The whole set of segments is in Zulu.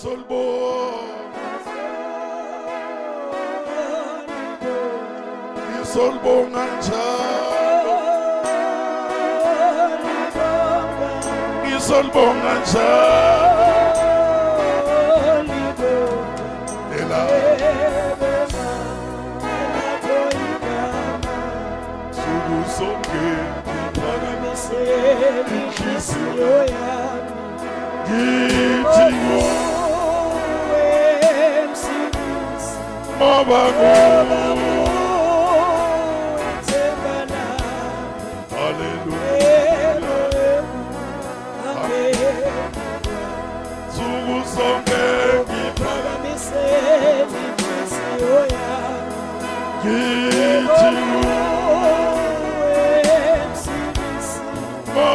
ngizolibonga ngizolibonga njalo. Ngizolibonga njalo. Inhliziyo ngithi ngoba nguwe haleluya suku zonke ngithi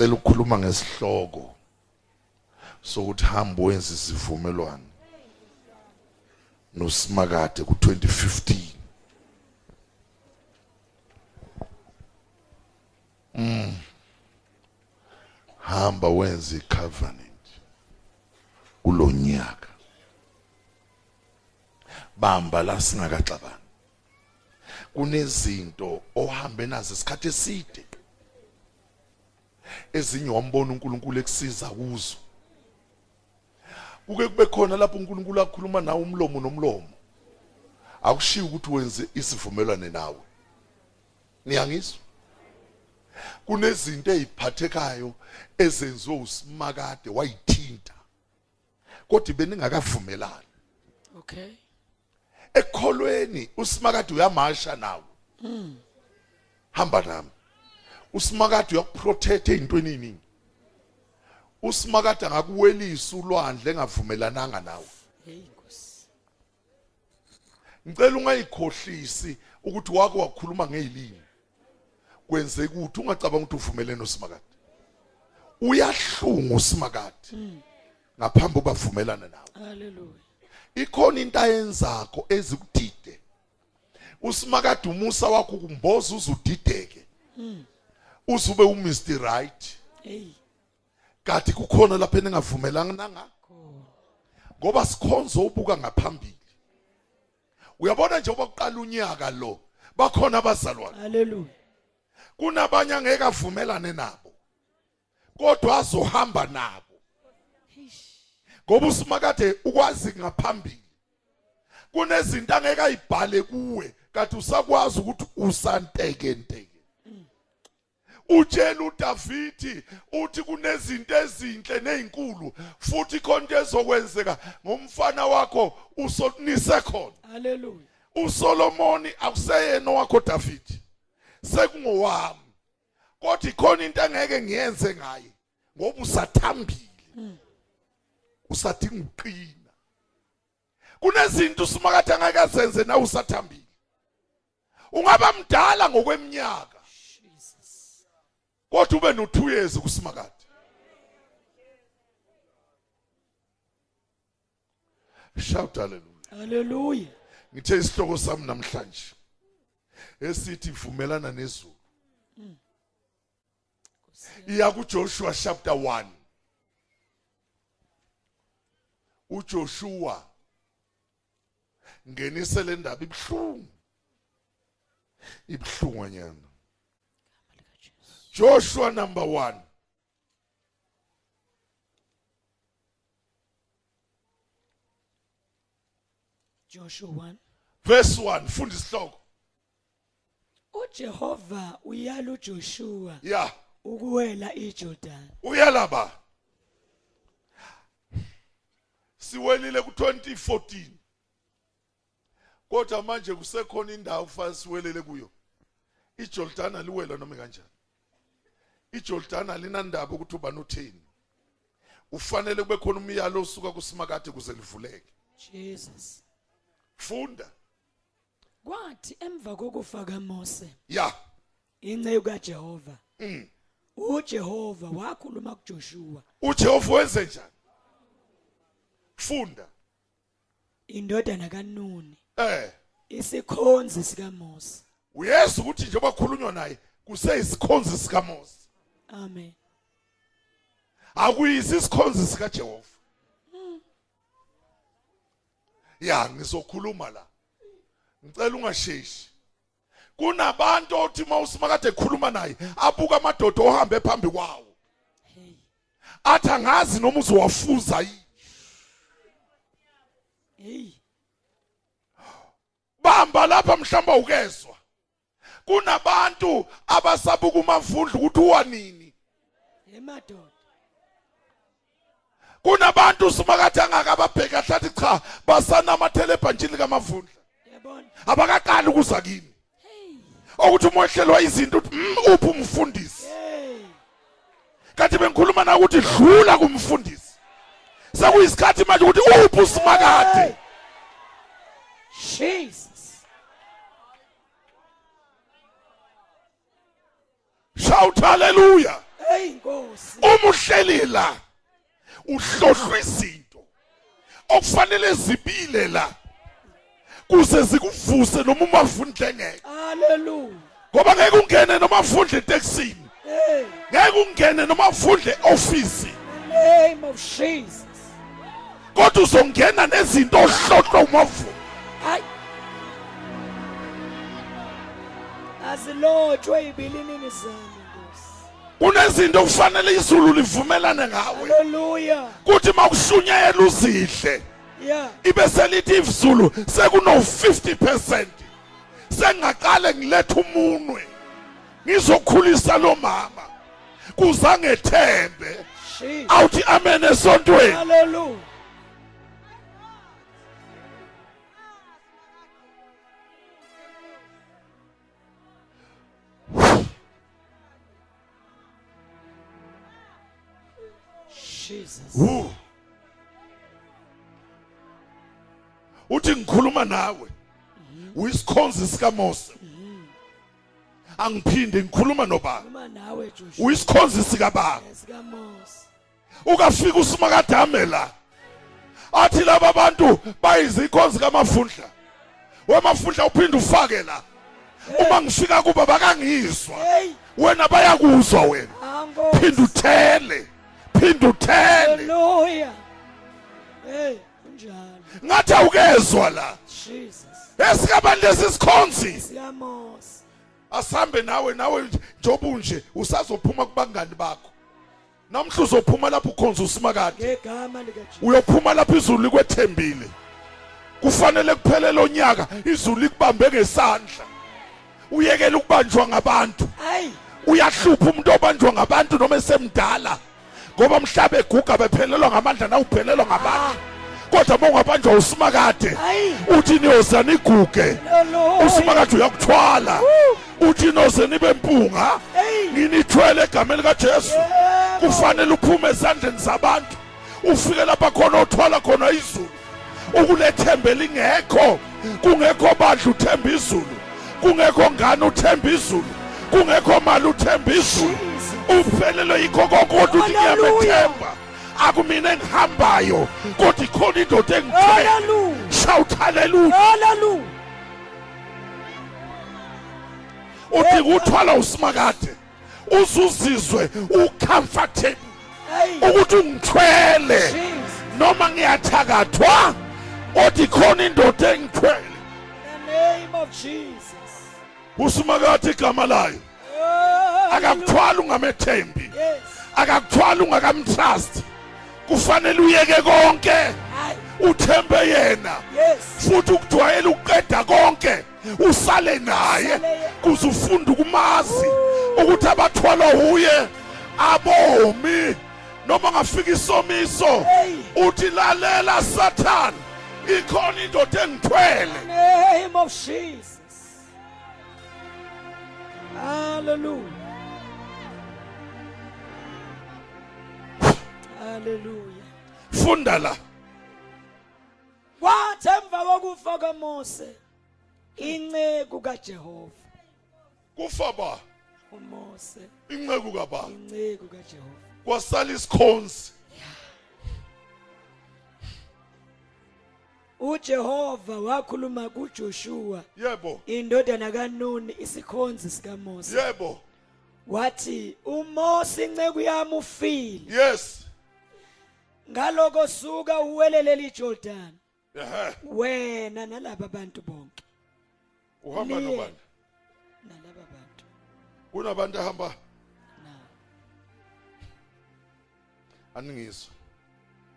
ngicela ukukhuluma ngesihloko sokuthi hamba wenza isivumelwano nosimakade ku2015 mm. Hamba wenza icovenant kulonyaka bamba la singakaxabani. Kunezinto ohambe nazo isikhathi eside. Ezinye wambona uNkulunkulu ekusiza kuzo. Kuke kube khona lapho uNkulunkulu akhuluma nawe umlomo nomlomo. Akushiyo ukuthi wenze isivumelwane nawe. Niyangizwa? Kunezinto eziphathekayo ezenziwe usimakade wayithinta kodwa beningakavumelani. Okay. ekholweni usimakade uyamasha nawe. Hamba nami. Usimakade uyakuprotect ezintweni eziningi usimakade angakuwelisa ulwandle engavumelananga nawe. Ngicela ungayikhohlisi ukuthi wake wakhuluma ngezilimi kwenzeka ukuthi ungacabanga ukuthi uvumelene usimakade uyahlunga usimakade ngaphambi ubavumelana nawe. Hallelujah. ikhona into ayenzakho ezikudide. Usimakade umusa wakho kumboza uzudideke. Uzube uMr. Right Hey. kanti kukhona lapha eningavumelanga nanga? Khona. ngoba sikhonzo ubuka ngaphambili. Uyabona nje obakuqala unyaka lo bakhona abazalwane. Hallelujah. kunabanye angeke avumelane nabo kodwa azohamba nabo. Ngoba usimakade ukwazi ngaphambili. Kunezinto angeke ayibhale kuwe kanti usakwazi ukuthi usanteke nteke utshela uDavidi uthi kunezinto ezinhle nezinkulu futhi konke ezokwenzeka ngomfana wakho usonise khona. Hallelujah. uSolomoni akuseyena wakho David sekungowami. Kodwa ikhona into angeke ngiyenze ngaye ngoba usathambile. Usadinga uqina kunezinto usimakade angeke azenze na usathambile. Ungaba mdala ngokweminyaka. Kodwa ube no 2 years kusimakade shout hallelujah. Hallelujah. ngithe isihloko sami namhlanje esithi vumelana nezulu. Iya kuJoshua chapter 1 uJoshua ngenise le ndaba ibhlungu ibhlunganyana Joshua number 1 Joshua 1. verse 1 funda isihloko. uJehova uyala uJoshua. Yeah. Ukuwela iJordan. Uyalaba? Siwelile ku2014 kodwa manje kusekhona indawo kufanele siwelele kuyo. iJordan aliwela noma kanjani iJordan alinandaba ukuthi uba notheni. Ufanele kube khona umyalo osuka kusimakade kuze livuleke. Jesus. Funda. Kwathi emva kokufa kaMose ya. inceku kaJehova mm. uJehova wakhuluma kuJoshua. uJehova wenze njani? Funda. Indodana kaNuni eh isikhonzi sikaMose. Uyazi ukuthi njengoba khulunywa naye kuseyisikhonzi sikaMose. Amen. Akuyisi isikhonzi sika Jehova ya ngizokhuluma la. Ngicela ungasheshi. Kunabantu othi mawusimakade ekhuluma naye abuka amadoda ohambe phambi kwawo. Hey. Athi angazi noma uzowafuza yini. Hey. Bamba lapha mhlamba ukezwa kunabantu abasabuka umavundla ukuthi uwanini. Emadoda. Kunabantu simakade angakababheki ahlathi cha basanamathele ebhantshini kamavundla yabona? Abakaqali ukuza kimi. Hey. Ukuthi uma ehlelwa izinto uthi "Mm, uphi umfundisi? Kanti bengikhuluma na ukuthi dlula kumfundisi. Sekuyisikhathi manje ukuthi uphi usimakade? Jesus. Shout haleluya hey inkosi uma uhleli la uhlohlwa izinto okufanele zibile la kuze zikuvuse noma umavundle ngeke hallelujah. Ngoba ngeke ungene noma avundle etekisini hey. ngeke ungene noma avundle office in the name of Jesus. Kodwa uzongena nezinto ohlohlwa umavundle hayi. Azilotshwe izibilinini zami nkosi kunezinto kufanele izulu livumelane ngawe. Haleluya kuthi makushunyayela uzidle yeah. ibe selithi izulu sekuno 50% sengaqale ngiletha umunwe ngizokhulisa lo mama. Kuzangethembe. Jesus. Awuthi amen esontweni. Hallelujah. Jesus. Wu. uthi ngikhuluma nawe uyisikhonzi sika Mose angiphinde ngikhuluma nobaba. Uyisikhonzi sika baba esikaMose ukafika usimakadame la athi laba bantu bayizikhonzi kamafundla. Wemafundla uphinde ufake la. Uma ngifika kuba bakangizwa. Hey. Wena bayakuzwa wena. Ango phinda uthele. Phinda uthele. Haleluya. Hey kunjalo ngathi awukezwa la. Jesus. Esikabantu lesi sikhonzi sikaMose asambe nawe nawe njoba unje usazophuma kubangani bakho. Namhla uzophuma lapho ukhonza usimakade. Ngegama lika Jesus uyophuma lapho izulu likwethembile. Kufanele kuphelele onyaka izulu likubambe ngesandla. Uyekela ukubanjwa ngabantu. Hayi. Uyahlupha umuntu obanjwa ngabantu noma esemdala. Ngoba mhlabe eguga bephelelwa ngamandla na uphelelwa ngabantu. Kodwa uma ungabanjwa usimakade uthi niyozana iguge. Haleluya usimakade uyakuthwala. Uthi noze nibe mpunga. Nginithwele egameni kaJesu. Kufanele uphume ezandleni zabantu. Ufike lapha khona othwala khona izulu. Ukulethembe lingekho kungekho bandla uthemba izulu. Kungekho ngane uthemba izulu. Kungekho mali uthemba izulu. Uphelelwe yikho konke kodwa uthi ngiyamethemba. Akumina engihambayo kodwa ikhona indoda engithwele shout hallelujah. Uthi kuthwala usimakade uzuzizwe ucomfortable. Ukuthi ungithwele noma ngiyathakathwa othi khona indoda engithwele. The name of Jesus. Usimakade igama layo. Hallelujah. Akakuthwala ungamethembi akakuthwala ungakamtrust kufanele uyeke konke. Uthembe yena. Futhi ukujwayela ukuqeda konke usale naye. Kuze ufunde ukumazi ukuthi abathwalwa uye. Abomi. Noma ngafika isomiso uthi lalela sathana ikhona indoda engithwele. Name of Jesus. Hallelujah. Hallelujah. funda la. Kwathi emva kokufa kaMose inceku kaJehova. Kufa ba? uMose inceku kaba? inceku kaJehova. Kwasala isikhonzi uJehova wakhuluma kuJoshua yebo. indodana kaNuni isikhonzi sikaMose. Yebo. Wathi uMose inceku yami ufile. Yes. Ngaloko suka uwelele iJordan ehe. Wena nalabo bantu bonke. Uhamba nobani? nalabo bantu. Kunabantu ahamba? Na. Aningizwa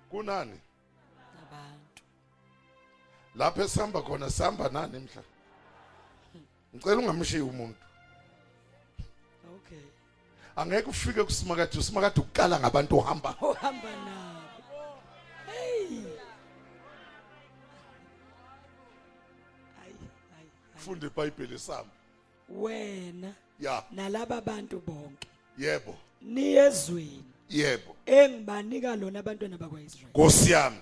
kunani? Nabantu. Lapho esihamba khona sihamba nani mhla? Ngicela ungamshiyi umuntu. Okay. Angeke ufike kusimakade usimakade ukukala ngabantu ohamba. Uhamba nabo. Ayi funda iBhayibheli sami. Wena ya. nalabo bantu bonke. Yebo. Niyezweni. Yebo. Engibanika lona abantwana bakwaIsrael Nkosi yami.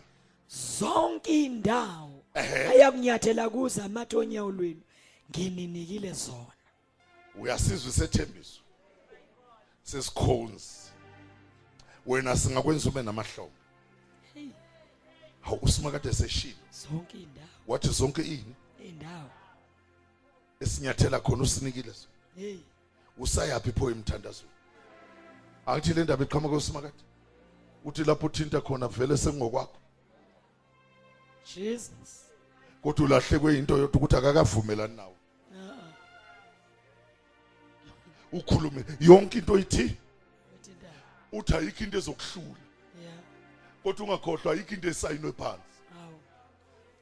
Zonke indawo Ehhe. ayakunyathela kuzo amathonya olwini ngininikile zona. Uyasizwa isethembiso? Sesikhonzi. Wena singakwenza ube namahlombe? Hey. Hawu usimakade seshilo. Zonke indawo wathi zonke ini? Indawo esinyathela khona usinikile hey. Usayaphi pho emthandazweni akithi le ndaba iqhamuka usimakade uthi lapho uthinta khona vele sengokwakho. Jesus. Kodwa ulahlekwe into yodwa ukuthi akakavumelani nawe. Uh ukhulume yonke into ithi? Uthi ayikho into ezokuhlula. Kodwa ungakhohlwa ayikho into esayinwe phansi.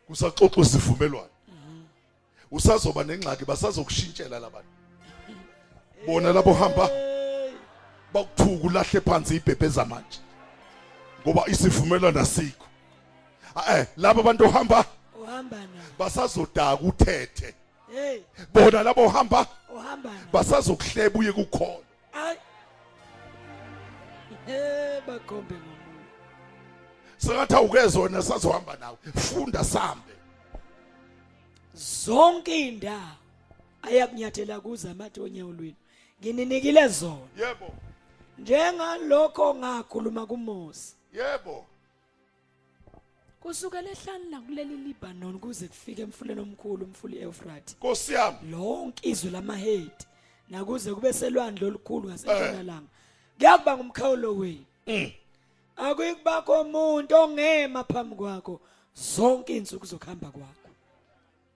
Kusaxoxwa isivumelwano. Usazoba nengxaki basazokushintshela labantu bona labo hamba bakuthuka ulahle phansi ibhebhe zamanje. Ngoba isivumelwano asikho. Eh labo bantu ohamba uhamba na? basazodaka uthethe. Hey. Bona labo ohamba uhamba na? basazokuhleba uye kukhona. Ay. Eh bakhombe ngomuntu sengathi awukezona sazohamba nawe. Funda sambe. Zonke indawo ayakunyathela kuzo amathonya olwini ngininikile zona. Yebo. Njengalokho ngakhuluma kuMose yebo. Kusukela ehlani la kuleli Lebanon kuze kufike emfuleni omkhulu umfuli Euphrates Nkosi yami. Lonke izwe lamahedi nakuze kube selwandle olukhulu ngasentshonalanga. Kuyakuba ngumkhawulo wenu. Mm. akuyikubakho umuntu ongema phambi kwakho. Zonke insuku zokuhamba kwakho.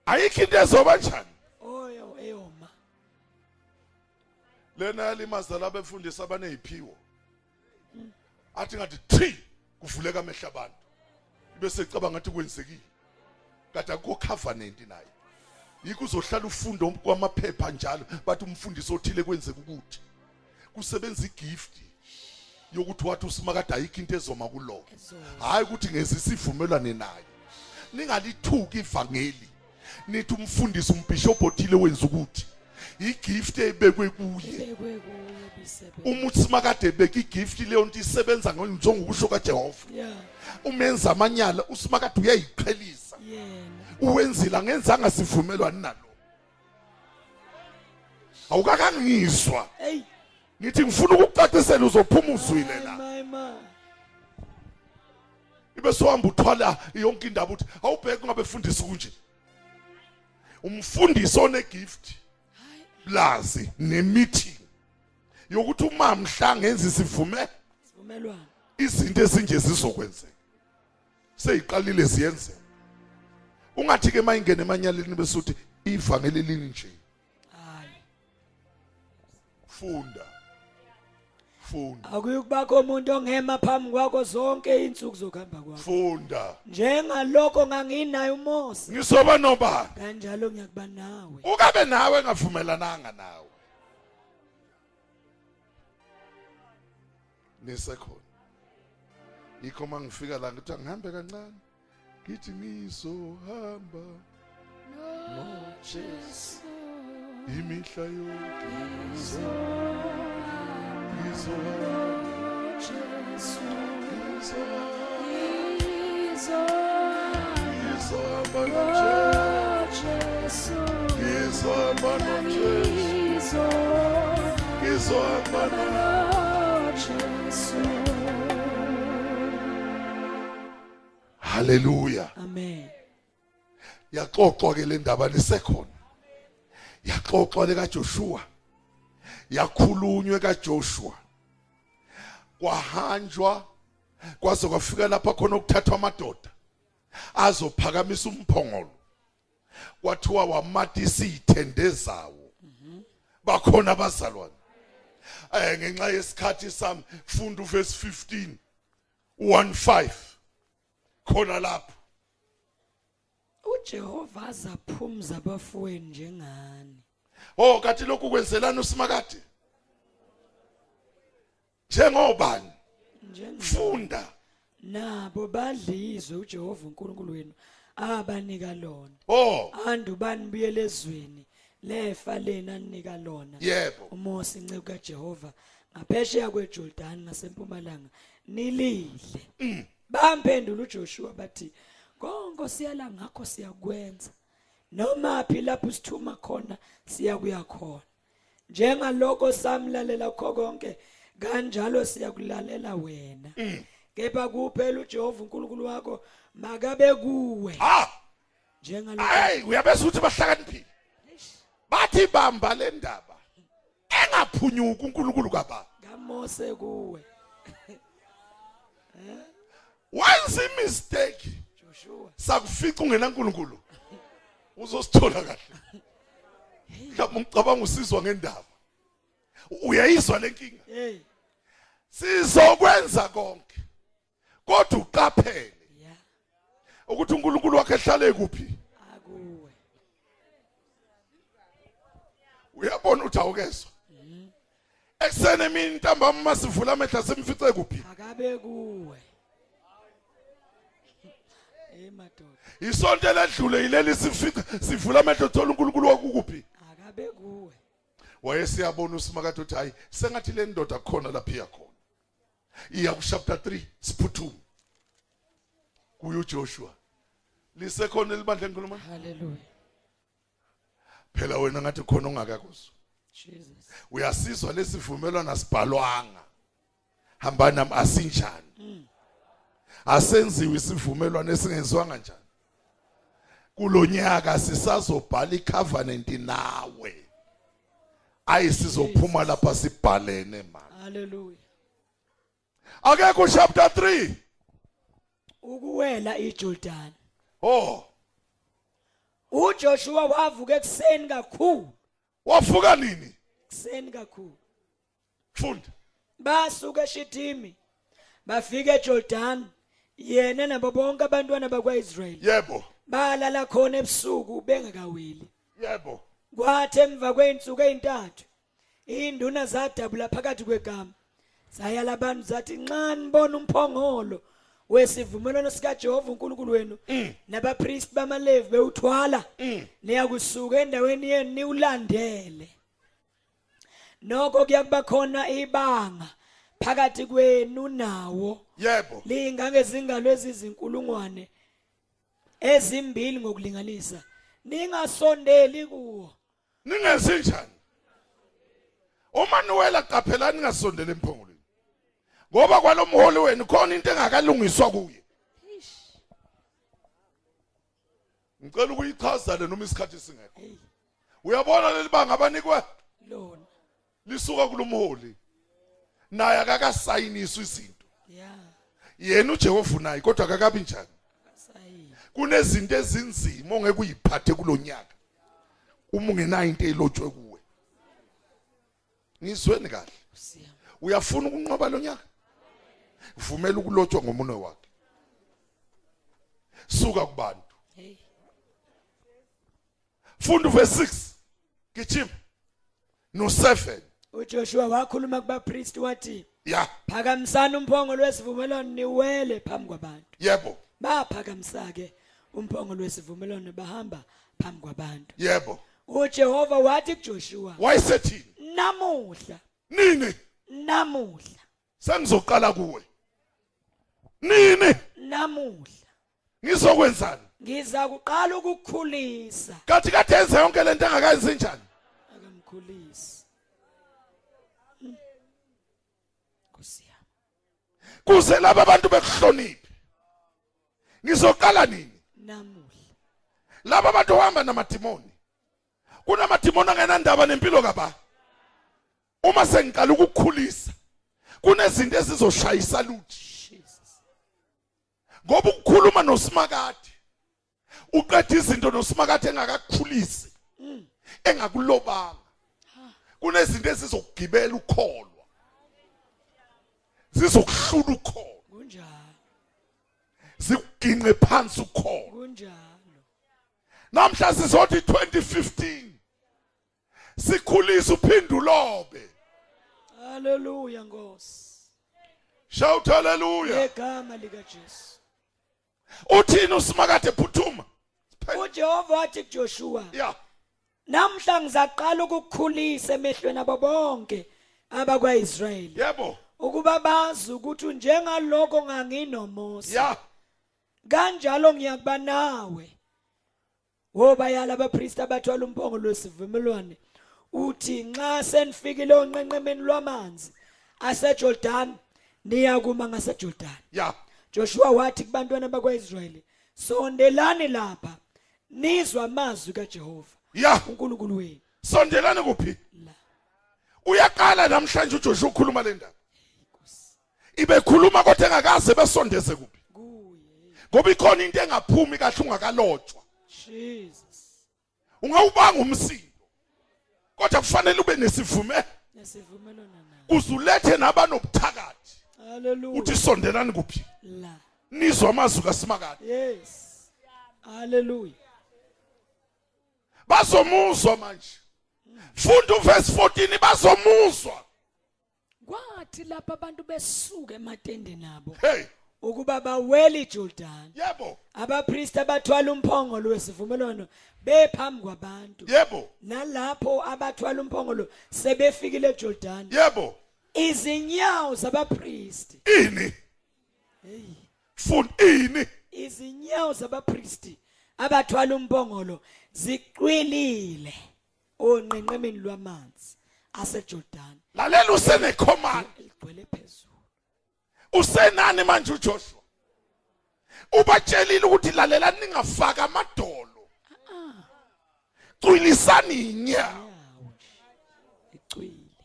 Ayikho into ezoba njani? Oyo eyoma. Lena yalimaza laba befundisa abaneziphiwo athi ngathi thi kuvuleka amehla abantu. Bese ecabanga ngathi kwenzekile. Kade akukho covenant naye. Yikho uzohlala ufunda kwamaphepha njalo bathi umfundisi othile kwenzeka ukuthi. Kusebenza igift yokuthi wathi usimakade ayikho into ezoma kulo Ezoma. hayi ukuthi ngezisivumelwane naye. Ningalithuki ivangeli. Nithi umfundisi umbishophu othile wenza ukuthi. Igift ebekwe kuye. Ebekwe kuyo bisebenza uma uthi simakade beka igift leyo nto isebenza njengokusho kaJehova. Umenza amanyala usimakade uyayiqhelisa. Uwenzile angenzanga sivumelwani nalo. Awukakangizwa ngithi ngifuna ukukucacisela uzophuma uzwile la. Ibe sohamba uthwala yonke indaba uthi awubheke ngabe fundisi kunje. Umfundisi onegift lazi nemeeting. Yokuthi uma mhla ngenza isivume sivumelwano izinto ezinje zizokwenzeka. Seyiqalile ziyenzeka ungathi ke mayingene emanyaleni bese uthi ivangeli linje hayi. Funda. Funda. Akuyikubakho umuntu ongema phambi kwakho zonke insuku zokuhamba kwakho. Funda. Njengalokho nganginaye uMose ngisoba nobani? kanjalo. kanjalo ngiyakuba nawe. Ukabe nawe engavumelananga nawe. Nisekhona yikho mangifika la ngithi ngihambe kancane ngithi ngizohamba noJesu. Imihla yonke ngizohamba. Ngizohamba noJesu ngizohamba noJesu ngizohamba noJesu haleluya amen. Yaxoxwa ke le ndaba lisekhona. Yaxoxwa le kaJoshua. Yakhulunywe kaJoshua. Kwahanjwa kwaze kwafika lapha khona ukuthathwa amadoda azophakamisa umphongolo. Kwathiwa wamatisa izithende zawo. Bakhona abazalwane. Eh ngenxa yesikhathi sami funda uverse 15 15 khona lapho. uJehova azaphumza abafweni njengani? Oh kathi lokhu kwenzelana usimakade? Njengobani? Funda. nabo badlizwe uJehova uNkulunkulu wenu abanika lona Oh, andubani buyelezweni lefa lena anika lona yebo. uMose inceke kaJehova ngaphesheya kweJordan ngasempumalanga nilidle bamphendula uJoshua bathi konke siyala ngakho siyakwenza noma phi lapho sithuma khona siyakuya khona njengaloko samlalela kho konke kanjalo siyakulalela wena kepha kuphela uJehova uNkulunkulu wakho makabe kuwe Ah, njengaloko hey, uyabeza ukuthi bahlakaniphile. Bathi bamba le ndaba. Engaphunyuka uNkulunkulu kababa. kaMose kuwe Once a mistake Joshua sakufica ungena uNkulunkulu. Uzosithola kahle. Mhlawumbe ngicabanga usizwa ngendaba. Uyayizwa lenkinga? hey Sizokwenza konke. Kodwa uqaphele ukuthi uNkulunkulu wakhe ehlale kuphi. akuwe uyabona ukuthi awukezwa ekuseni emini ntambama masivula amehla simfice kuphi akabe kuwe madoda. Isonto eledlule yileli sifica sivula amehlo thola uNkulunkulu wakukuphi? Akabe kuwe. Wayesiyabona usimakade uthi hayi sengathi le ndoda khona lapha iya khona. Iya ku chapter 3 siphuthuma. Kuyo uJoshua. Lisekhona elibandla enkuluma haleluya phela wena ngathi khona ongakakuzwa jesus. Uyasizwa lesivumelwano sibhalwanga hamba nami asinjani asenziwe isivumelwano esingenziwanga njani? Kulonyaka sisazobhala icovenant nawe. Ayi sizophuma lapha sibhalene mama haleluya akekho chapter 3 ukuwela iJordan. Oh uJoshua wavuka ekseni kakhulu. Wafuka nini? Ekseni kakhulu. Funda basuka eShitimi bafika eJordan. Yena nabo bonke abantwana bakwaIsrayeli. Yebo. Balala khona ebusuku bengakaweli. Yebo. Kwathi emva kweinsuku ezintathu induna zadabula phakathi kwegama. Zayala abantu zathi nxa nibona umphongolo wesivumelwano sikaJehova uNkulunkulu wenu nabapriest bamalevi bewuthwala niyakusuka endaweni yenu niulandele nokho kuyakuba khona ibanga phakathi kwenu nawo. Yebo. Lingangezingalo ezizinkulungwane ezimbili ngokulinganisa. Ningasondeli kuwo. Ningenzi njani? Uma niwela qaphelani ningasondele emphongolweni. Ngoba kwalomholi wenu khona into engakalungiswa kuye. Ngicela ukuyichaza le noma isikhathi singekho. Uyabona leli banga abanikwe? Lona. Lisuka kulomholi. Naye akakasayiniswa izinto. Ya. Yena uJehova naye kodwa akakabi njani? Kunezinto ezinzima ongeke uyiphathe kulonyaka uma ungenayo into elotshwe kuwe. Ngizweni kahle. Uyafuna ukunqoba lonyaka vumela ukulotshwa ngomunwe wakhe. Suka kubantu. Funda verse 6 gijima. No 7 uJoshua wakhuluma kubapriest wathi ya. Phakamisana umphongolo wesivumelwano niwele phambi kwabantu. Yebo. Baphakamisa ke umphongolo wesivumelwano bahamba phambi kwabantu. Yebo. uJehova wathi kuJoshua wayesethini? Namuhla. Nini? Namuhla. Sengizoqala kuwe. Nini? Namuhla. Ngizokwenzani? Ngiza kuqala ukukhulisa kathi kade enze yonke lento engakayenzi njani? Akamkhulisi Hmm. Nkosi yami kuze laba abantu bekuhloniphe. Ngizoqala nini? Namuhla. Laba abantu ohamba namadimoni kunamadimoni angenandaba nempilo kaba? Uma sengiqala ukukukhulisa kunezinto ezizoshayisa luthi ngoba ukukhuluma nosimakade uqeda izinto nosimakade engakakukhulisi engakulobanga. Kunezinto ezizokugibela ukholwa zizokuhlula ukholwa kunjalo. Zikuginqe phansi ukholwa kunjalo. Namhla sizothi 2015 sikhulisa uphindulobe haleluya nkosi. Shout haleluya ngegama lika Jesu. Uthini usimakade phuthuma? uJehova wathi kuJoshua ya. Namhla ngizaqala ukukukhulisa emehlweni abo bonke abakwaIsrayeli. Yebo. Ukuba bazi ukuthi njengalokho nganginoMose ya. Kanjalo ngiyakuba nawe. Wobayala abapriest abathwala umphongolo wesivumelwane uthi nxa senifikile onqenqemeni lwamanzi aseJordan niyakuma ngaseJordan. Ya. Joshua wathi kubantwana bakwaIsrayeli sondelani lapha nizwa amazwi kaJehova ya. uNkulunkulu wenu. Sondelane kuphi? La. Uyaqala namhlanje uJoshua ukhuluma le ndaba. Ibekhuluma kodwa engakaze besondeze kuphi? Ngoba ikhona into engaphumi kahle ungakalotshwa. Jesus. Ungawubanga umsindo. Kodwa kufanele ube nesivume nesivumelana nawe. uzulethe nabanobuthakathi. Haleluya uthi sondelani kuphi? La. Nizwa amazwi kasimakade. Yes. Haleluya bazomuzwa manje. Funda uverse 14 bazomuzwa. Kwathi lapho abantu besuka ematendeni abo hey! ukuba bawele iJordan yebo. abapriest abathwala umphongolo wesivumelwano bephambi kwabantu. Yebo. Nalapho abathwala umphongolo sebefikile eJordan yebo. izinyawo zabapriest ini? Hey. Funda ini? Izinyawo zabapriest abathwala umphongolo ziqwilile onqenqemeni lwamanzi. aseJordan lalela usenecommand eligcwele phezulu. Usenani manje uJoshua? Ubatshelile ukuthi lalela ningafaka amadolo. Cwilisani inyawo. Icwile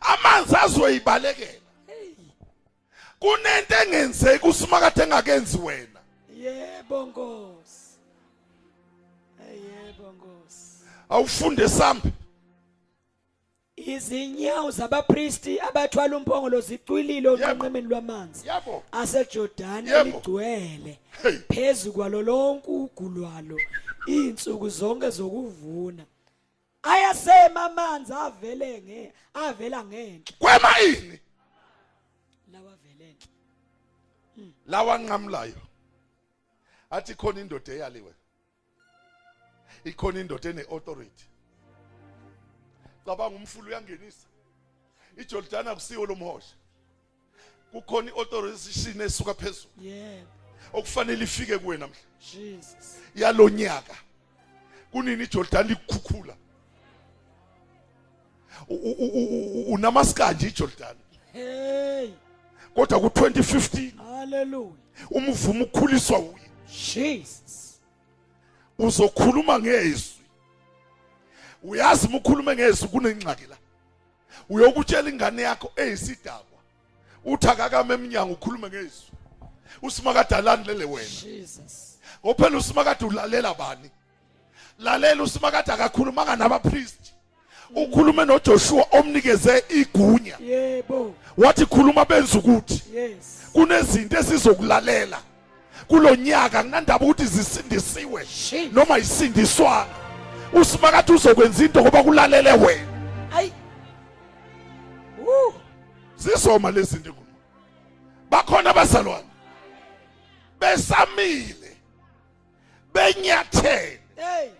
amanzi azoyibalekela. Kunento engenzeki usimakade engakenzi wena. Yebo nkosi. Yebo nkosi. Awufunde sambe izinyawo zabapristi abathwala umphongolo zicwilile onqenqemeni lwamanzi. Yabo. aseJordan Yebo. eligcwele. Phezu kwalo lonke ugulwalo insuku zonke zokuvuna ayasema amanzi avele nge avela ngenhla. Kwema ini? Lawa vele enhla lawa nqamlayo athi khona indoda eyaliwe. Ikhona indoda ene authority cabanga umfulu uyangenisa. iJordan akusiyo lomhosha kukhona iauthority esuka phezulu. Yebo. Okufanele ifike kuwe namhla Jesus. Yalonyaka kunini iJordan likukhukhula? U- u- u- u- unamaskanje iJordan hey! Kodwa ku2015 hallelujah. umvumo ukhuliswa uye Jesus. Uzokhuluma ngezwi uyazi uma ukhuluma ngezwi kunengxaki la? Uyokutshela ingane yakho eyisidakwa. Uthi akakame eminyango ukhulume ngezwi usimakade alandele wena. Jesus. Ngophela usimakade ulalela bani? Lalela usimakade akakhulumanga nabapriest ukhulume noJoshua omnikeze igunya. Yebo. Wathi khuluma benza ukuthi yes. kunezinto esizokulalela kulonyaka kunandaba ukuthi zisindisiwe noma isindiswanga usimakade uzokwenza into ngoba kulalele wena. Ay. Woo. zisoma lezi zinto bakhona abazalwane. Besamile. Benyathele. Hey.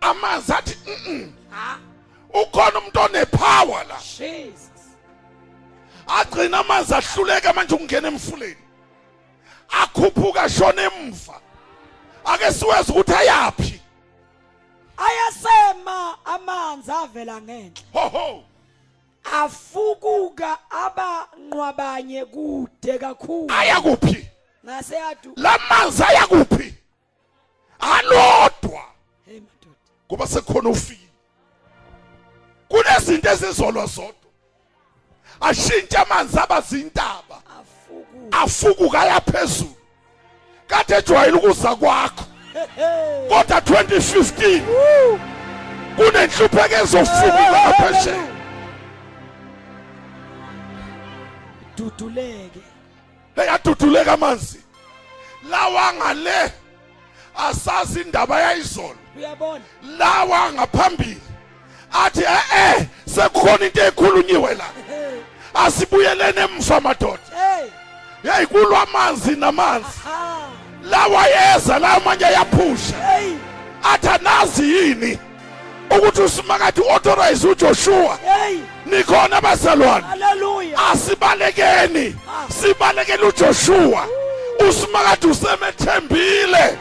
Amanzi athi "Mm-mm, ha? Ukhona umuntu onepower la. Jesus. Agcina amanzi ahluleka manje ukungena emfuleni. Akhuphuka shona emva. Ake siweze ukuthi ayapi ayasema amanzi avela ngenhla. Ho ho! Afukuka abanqwabanye kude kakhulu. Aya kuphi ngase yadu lamanzi aya kuphi alodwa hey madoda. Kuba sekukhona ufiki kunezinto ezizolwa zodwa. Ashintshe amanzi abazintaba afukuka. Afukuka yaphezulu kade ejwayele ukuza kwakho. Kodwa 2015 kunenhlupheko ezofukuka ngaphesheya duduleke. Eyaduduleka amanzi. Lawa ngale asazi indaba yayizolo. Uyabona? Lawa ngaphambili. Athi eh sekukhona into ekhulunyiwe la. Hey asibuyelene emva madoda. Hey. Yayikulwa amanzi namanzi. Lawa yeza la manje yaphusha. Athi anazi yini ukuthi usimakade authorize uJoshua nikhona abazalwane haleluya! Asibalekeni sibalekele uJoshua. Usimakade usemethembile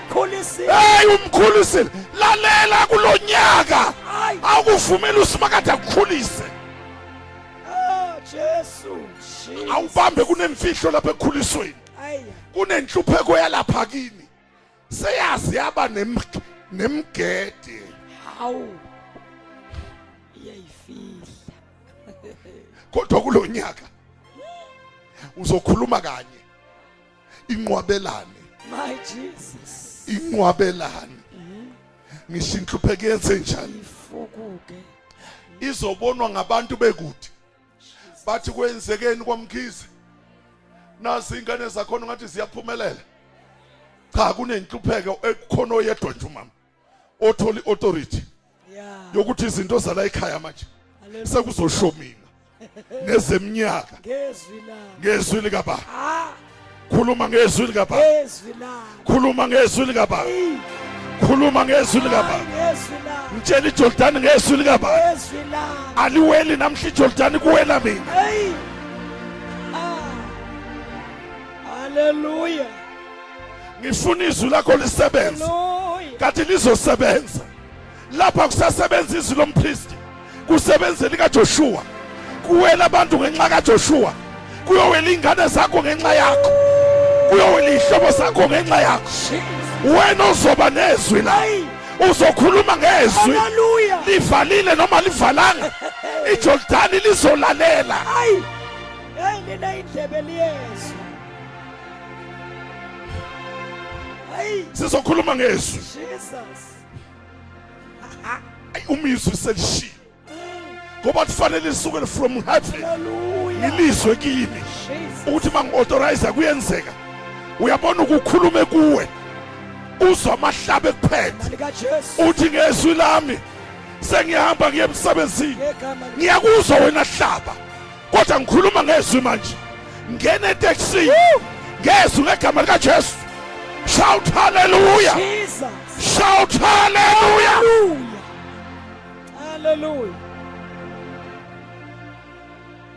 hey umkhulisile. Lalela kulonyaka akuvumela usimakade akukhulise oh jesu awubambe kunemfihlo lapha ekukhulisweni. Kunenhlupheko yalapha kini. Seyazi yaba nem- nemgede. Hawu. Iyayifihla. Kodwa kulonyaka uzokhuluma kanye. Inqwabelane. My jesus. Inqwabelane. Ngisho inhlupheko yenze njani? Ifukuke. Izobonwa ngabantu bekude. Bathi kwenzekeni kwamkhize. Nasi ingane zakhona ngathi ziyaphumelela. Cha kunenhlupheko ekukhona oyedwa nje umama. Othola authority ya. yokuthi izinto zala ekhaya manje sekuzoshomina nezeminyaka ngezwi la. Ngezwi likaba khuluma ngezwi likaba ngezwi la. Khuluma ngezwi likaba khuluma ngezwi likaba mtshela iJordan ngezwi likaba ngezwi la. Aliweli namhla iJordan kuwela mina. Haleluya ngifuna izwi lakho lisebenze. Kanti lizosebenza. Lapha kusasebenza izwi lompristi kusebenzela kaJoshua kuwela abantu ngenxa kaJoshua kuyowela ingane zakho ngenxa yakho. Kuyowela ihlobo zakho ngenxa yakho. Wena ozoba nezwi la hey. uzokhuluma ngezwi. Livalile noma livalanga? iJordan lizolalela. Hey hey lena indlebe liyezwa sizokhuluma ngezwi jesus. Ayi, umizwi selishilo. Ngoba kufanele lisukele from heaven. Haleluya ngilizwe kimi. Jesus. Ukuthi mangi-authorize kuyenzeka uyabona ukukhulume kuwe. Uzwa amahlaba ekuphethe mali kajesu. Uthi ngezwi lami sengiyahamba ngiye emsebenzini. Ngegama lika- ngiyakuzwa wena hlaba. Kodwa ngikhuluma ngezwi manje. Ngene etekisini ngezwi ngegama likajesu. Shout haleluya jesus. Shout haleluya haleluya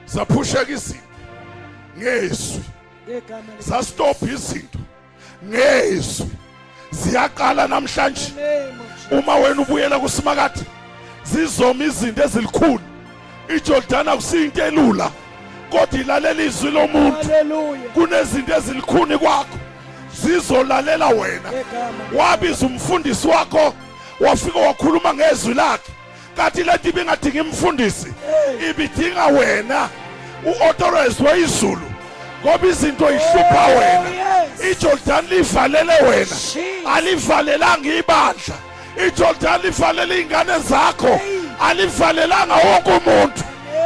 zaphusheka izinto. Ngezwi. Sastopha izinto. Ngezwi. Ziyaqala namhlanje. Uma wena ubuyela kusimakade zizoma izinto ezilikhulu. iJordan akusiyinto elula kodwa ilalela izwi lomuntu. Kunezinto ezilikhuni kwakho. Zizolalela wena. Ngegama wabiza umfundisi wakho wafika wakhuluma ngezwi lakhe. Kanti lento ibingadinga imfundisi ibidinga wena u-authorize weyizulu ngoba izinto ihlupha wena. yes. iJordan livalele wena. Jesus. alivalelanga ibandla. iJordan livalele ingane zakho. Alivalelanga wonke umuntu.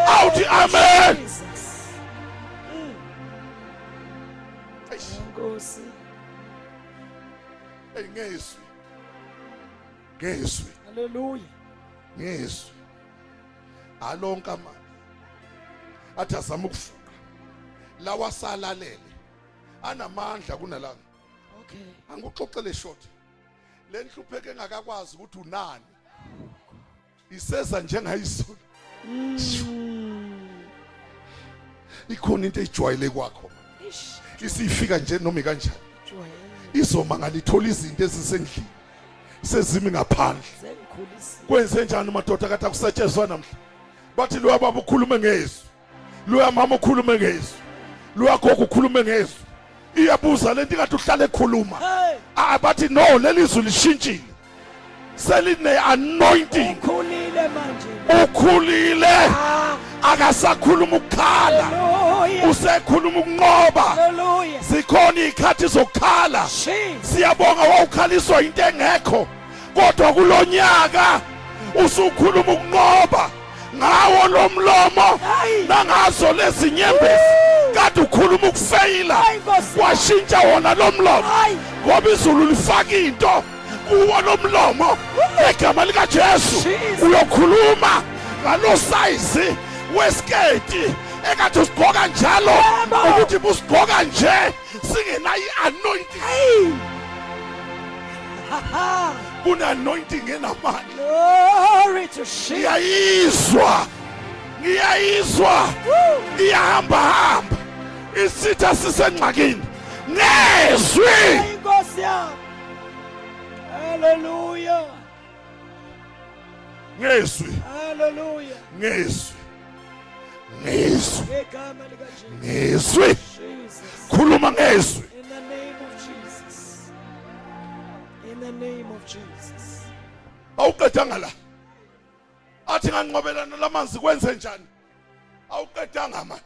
Awuthi amen. Jesus. Nkosi. Hey ngezwi ngezwi haleluya ngezwi alonke amandla athi azama ukufuqa lawa salalele anamandla kunalanga Okay. angikuxoxele short. Le nhlupheko engakakwazi ukuthi unani. Iseza njengayizulu ikhona into ejwayele kwakho. Isifika nje noma ikanjani. Jwayele. izomangala ithola izinto ezisendlini sezimi ngaphandle. Kwenze njani madoda kade akusetshenziswa namhla? Bathi loya baba ukhulume ngezwi loya mama ukhulume ngezwi loya gogo ukhulume ngezwi iyabuza lento ikade uhlale ekhuluma. Ah bathi no lelizwi lishintshile. Seline anointing. Ukhulile manje. ukhulile. Ah. Akasakhuluma ukukhala. Usekhuluma ukunqoba. Zikhona izikhathi zokukhala. Siyabonga wawukhaliswa into engekho. Kodwa kulonyaka usukhuluma ukunqoba. Ngawo lo mlomo Hayi. nangazo lezi nyembezi. Kade ukhuluma ukufeyila. Washintsha wona lo mlomo. Hayi. ngoba izulu lifaka into kuwo lo mlomo. Egama likaJesu. Uyokhuluma ngalo size. Wesiketi ekade usigqoka njalo Yebo. ukuthi busigqoka nje singena i-anointing Hey. Ha ha. kune-anointing enamandla Glory to Jesus. ngiyayizwa ngiyayizwa Woo. iyahambahamba isitha sisengxakini nezwi Hayi Nkosi yami. Hallelujah. ngezwi Hallelujah. ngezwi ngezwi ngezwi khuluma ngezwi In the name of Jesus. In the name of Jesus. awuqedanga la. Athi nganqobelana lamanzi kwenze njani? Awuqedanga mani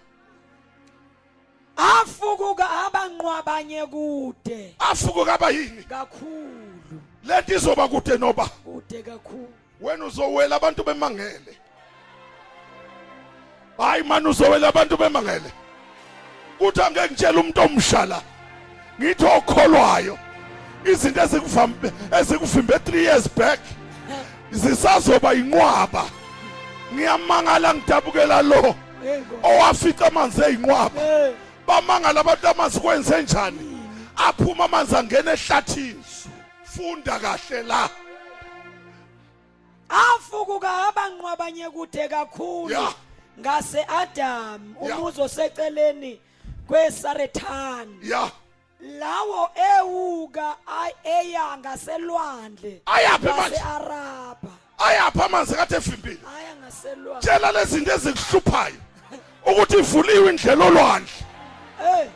Afukuka abanqwabanye kude. Afuko kaba yini? Kakhulu. lento izoba kude noba. Kude kakhulu. wena uzowela abantu bemangele. Hayi mani uzowela abantu bemangele. Kuthi angeke ngitshela umuntu omsha la ngithi okholwayo. Izinto ezikuvimbe 3 years back zisazoba inqwaba ngiyamangala ngidabukela lo owafica amanzi eyinqwaba. Bamangala abantu amanzi kwenze njani? Aphuma amanzi angena ehlathini. Funda kahle la. Afukuka abanqwabanye kude kakhulu. Ya. Ngase Adam umuzo seceleni kwesarethani ya. Lawo ewuka eya ngaselwandle Ayaphi manje? araba ayapha amanzi kade efimpile aya ngaselwandle. Tshela lezi zinto ezikuhluphayo ukuthi ivuliwe indlela olwandle. Hey.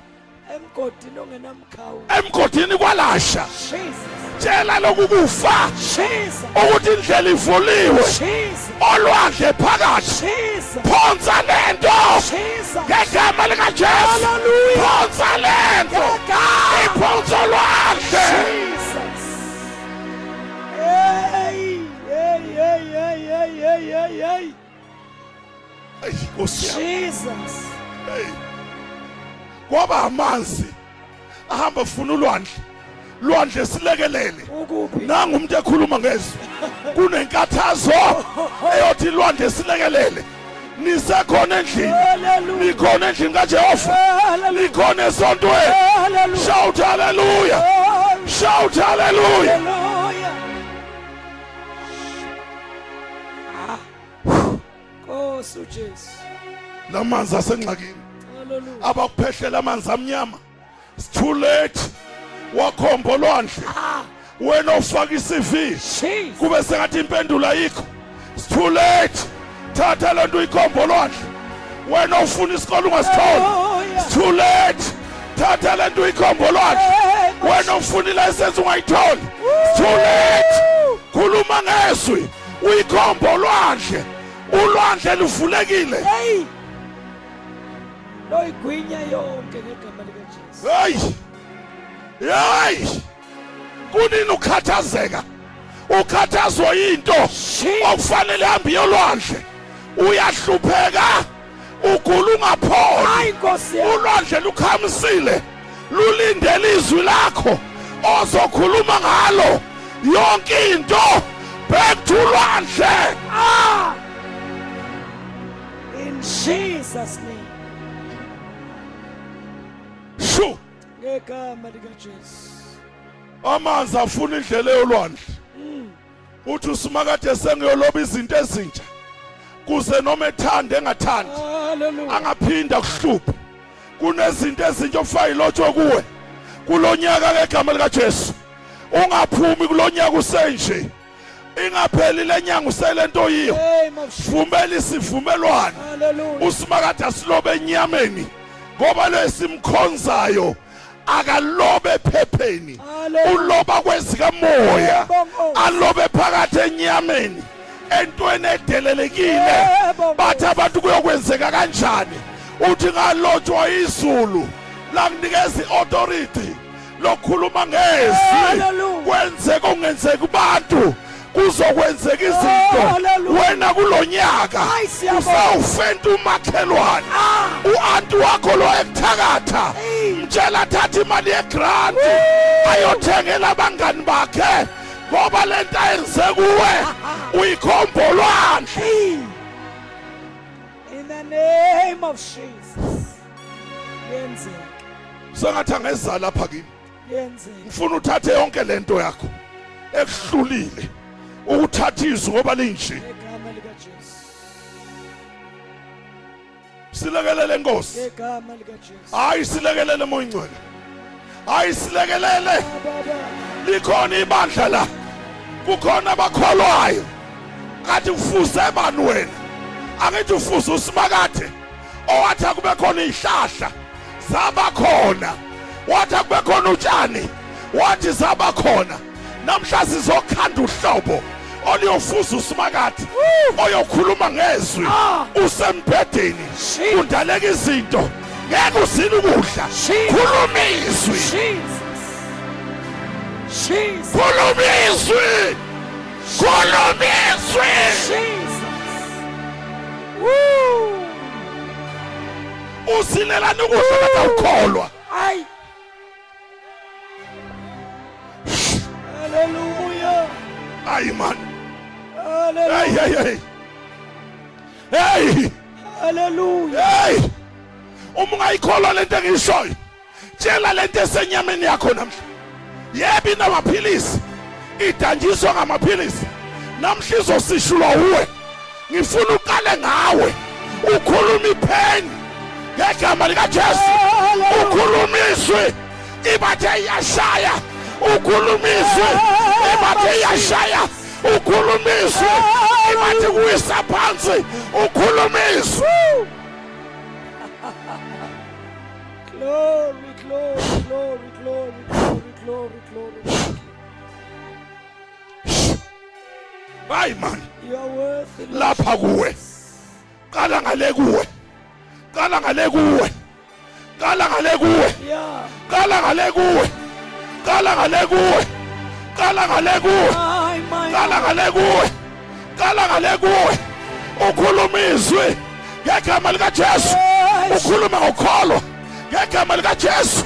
Emgodini ongenamkhawu emgodini kwalasha Jesus tshela lokukufa Jesus ukuthi indlela ivuliwe Jesus olwandle phakathi Jesus phonsa lento Jesus ngegama likajesu Hallelujah. phonsa lento Ngegama. iphonsa olwandle Jesus. Hey, hey, hey, hey, hey, hey, hey, hey. Eyi, Nkosi yami. Jesus. Hey. Kwaba amanzi. Ahamba funa ulwandle. Lwandle silekelele. Nangu umuntu ekhuluma ngezwi. Kunenkathazo eyothi lwandle silekelele. Nisekhona endlini. Nikhona endlini kaJehova. Nikhona esontweni. Shout hallelujah. Shout hallelujah. Hallelujah. Ah. Nkosi uJesu. lamanzi asengxakini. Abakuphehlela amanzi amnyama. It's too late wakhomba olwandle. Ah, wena ofaka iCV kube sengathi impendulo ayikho. It's too late thatha le nto uyikhomba olwandle. Wena ufuna isikole ungasitholi. It's too late thatha le nto uyikhomba olwandle. Hey, wena ufuna ilayisensi ungayitholi. It's too late khuluma ngezwi. Uyikhomba olwandle. Ulwandle luvulekile. Hey. Lo igwinya yonke ngegama lika Jesu. hayi hayi kunini ukhathazeka ukhathazwa yinto okufanele hambe yolwandle uyahlupheka ugula ungapholi Hayi Nkosi yami. ulwandle lukhamisile lulindele izwi lakho ozokhuluma ngalo yonke into back to ulwandle Ah! In Jesus' name. Ngegama likajesu amanzi afuna indlela yolwandle uthi usimakade sengiyoloba izinto ezintsha kuze noma ethande engathandi angaphinda kuhluphe. Kunezinto ezintsha ofuna ilotshwe kuwe kulonyaka ngegama likaJesu. Ungaphumi kulonyaka usenje ingapheli lenyanga uselento yiyo. Vumela isivumelwano. Usimakade asilobe enyameni ngoba lesimkhonzayo akalobe ephepheni. Uloba kwezikamoya alobe phakathi enyameni. Entweni edelelekile. Bathi abantu kuyokwenzeka kanjani? Uthi ngalotshwa izulu langinikeza i-authority lokukhuluma ngezwi kwenzeka okungenzeki kubantu. Kuzokwenzeka izinto. Hallelujah. wena kulonyaka usawufenta umakhelwane. Ah. u-anti wakho lo ekuthakatha mtshela thatha imali yegranti Woo. ayothengela abangani bakhe. Ngoba le nto ayenze kuwe uyikhombholwandle Hey. in the name of jesus. Yenzeka. Sengathi angeza lapha kimi. Yenzeka. Ngifuna uthathe yonke lento yakho. Ekuhlulile ukuthatha izwi ngoba linje silekelele nkosi. Ngegama likajesu hayi silekelele moya ingcwele hayi silekelele. Likhona ibandla la. Kukhona abakholwayo. Kathi ufuze bani wena? Angithi ufuze usimakade owathi akube khona izihlahla zabakhona wathi akube khona utshani wathi zabakhona namhla sizokhanda uhlobo. Oluyofuza usimakade oyokhuluma ngezwi. Ah. usembhedeni. Shi. kundaleka izinto. Ngeke usile ukudla. Shi. khuluma izwi. Jesus! Jesus! Khuluma izwi. Khuluma izwi. Jesus! Woo. usilelani ukudla kade awukholwa? Ay. Hallelujah. hayi mani Hallelujah. Hey hey hey hey Hallelujah. hey uma ungayikholwa lento engiyishoyo tshela lento esenyameni yakho namhla. Yebo inamaphilisi idanjiswa ngamaphilisi. Namhla izosishulwa uwe ngifuna uqale ngawe ukhuluma ipheni ngegama likajesu. Ukhuluma izwi ibathe iyashaya ukhuluma izwi ibathe iyashaya. Ukhuluma izwi ibathe kuwisa phansi. Ukhuluma izwi Glory, glory, glory, glory, glory, glory, glory. hayi. Lord. lapha kuwe. Qala ngale kuwe. Qala ngale kuwe. Qala ngale kuwe. Qala ngale kuwe. Qala ngale kuwe. Qala ngale kuwe. Qala ngale kuwe qala ngale kuwe ukhuluma izwi ngegama likajesu Yes. ukhuluma ngokholo ngegama likajesu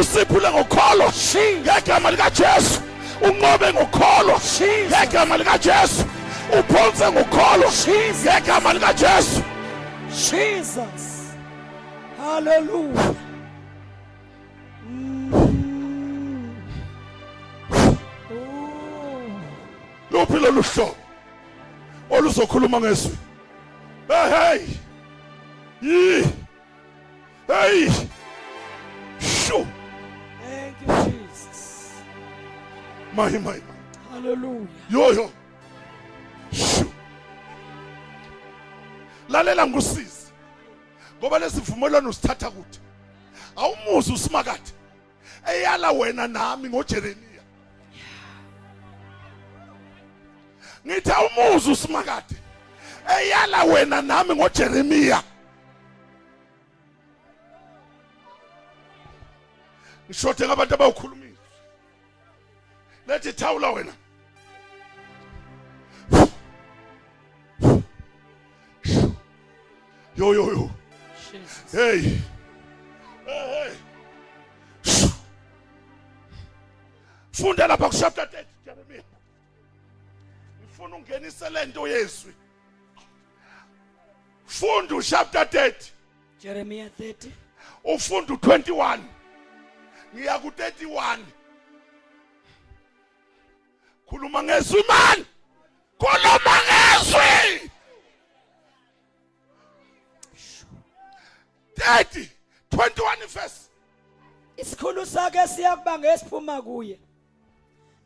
usiphule ngokholo Jesus. ngegama likajesu unqobe ngokholo Jesus. ngegama likajesu uphonse ngokholo Jesus. ngegama likajesu Jesus. Hallelujah. Lolu hlobo oluzokhuluma ngezwi hey hey. Yi hey. Shu Thank you, Jesus. my my Hallelujah. yo yo shu lalela ngusizi ngoba lesivumelwano sithatha kuthi awumuzi usimakade eyala wena nami ngojeremiya ngithi awumuzi usimakade. Eyala wena nami ngojeremiya. Ngishode ngabantu abawukhuluma izwi lethi thawula wena. Yo yo yo. Jesus. hey. Hey hey. Shoo. funda lapha ku chapter 30 Jeremiah ngifuna ungenise lento yezwi funda u chapter 30 Jeremiah 30. ufunda u21 ngiya ku 31 khuluma ngezwi man. Khuluma ngezwi. 30 21 verse. Isikhulu sakhe siyakuba ngesiphuma kuye.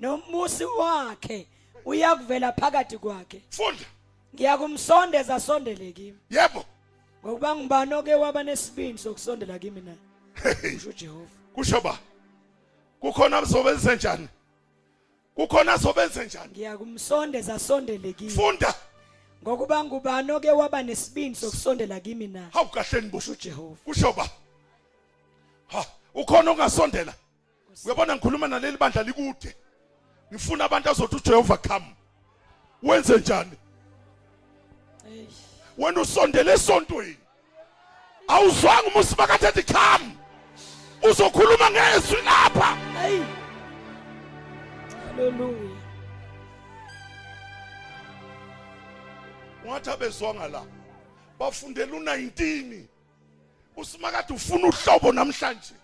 Nombusi wakhe. Uyakuvela phakathi kwakhe. Funda ngiyakumsondeza sondele kimi. Yebo. Ngokuba ngibani oke waba nesibindi sokusondela kimi na? Kusho uJehova. Kusho ba? Kukhona azobenze njani? Kukhona azobenze njani? Ngiyakumsondeza sondele kimi. Funda. Ngokuba ngubani oke waba nesibindi sokusondela kimi na? Hawu kahle nibusho kusho uJehova. Kusho ba? Ha ukhona ongasondela? Uyabona ngikhuluma naleli bandla likude? Ngifuna abantu azothi uJehova come wenze njani? Wena usondele esontweni. Awuzwanga umusi bakathethi come uzokhuluma ngezwi lapha. Hey. Hallelujah. ungathi abezwanga la bafundela u19 usimakade ufuna uhlobo namhlanje.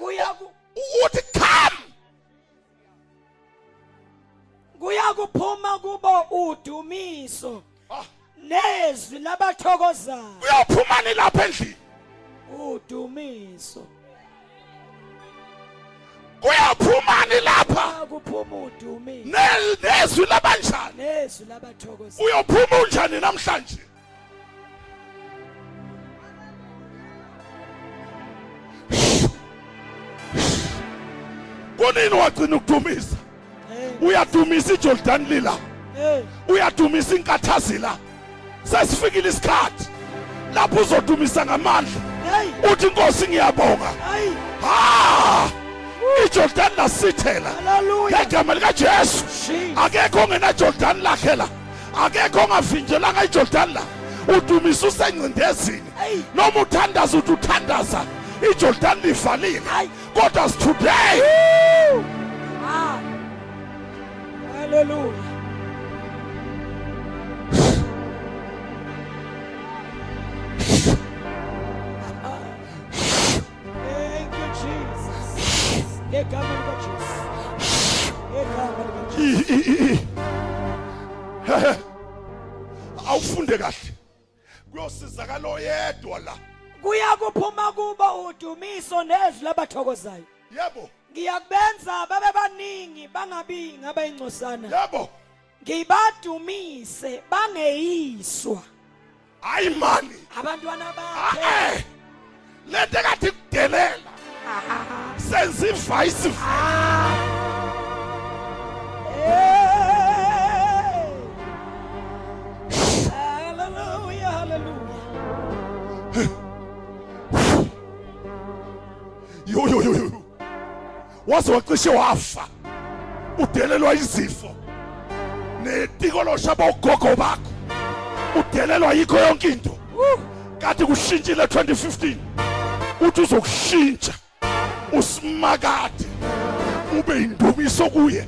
Uthi come kuya kuphuma kubo udumiso. Ah, nezwi labathokozayo. uyophumani lapha endlini. Udumiso. kuyaphumani lapha. Kuya kuphuma udumiso. Ne- nezwi labanjani? Nezwi labathokozayo. uyophuma unjani namhlanje? Konini wagcina ukudumisa? Hey. Uyadumisa iJordan lila. Hey. uyadumisa inkathazi la. Sesifikile isikhathi. Lapho uzodumisa ngamandla. Hey. uthi inkosi ngiyabonga. Hey. ha! iJordan lasithela. Hallelujah. ngegama likaJesu. Jesus. akekho ongena Jordan lakhe la. Akekho ongavinjelanga iJordan la. Udumisa usencindezini Hey. noma uthandaza uthi uthandaza iJordan livalile. Hey. kodwa today Hehe. awufunde kahle. Kuyosizakala oyedwa la. Kuya kuphuma kubo udumiso nezwi labathokozayo. yebo. Ngiyakubenza babe baningi bangabi ngabayingcosana. yebo Ngibadumise bangeyiswa. hayi mani Abantwana bakhe. ae lento kade kudelela senza ivice Hey. Hallelujah, hallelujah. yo yo yo yo waze wacishe wafa. Udelelwa izifo netiko loshaba ugogo bakho. Udelelwa yikho yonke into. Kanti kushintshile 2015 uthi uzokushintsha usimakade ube indumiso kuye.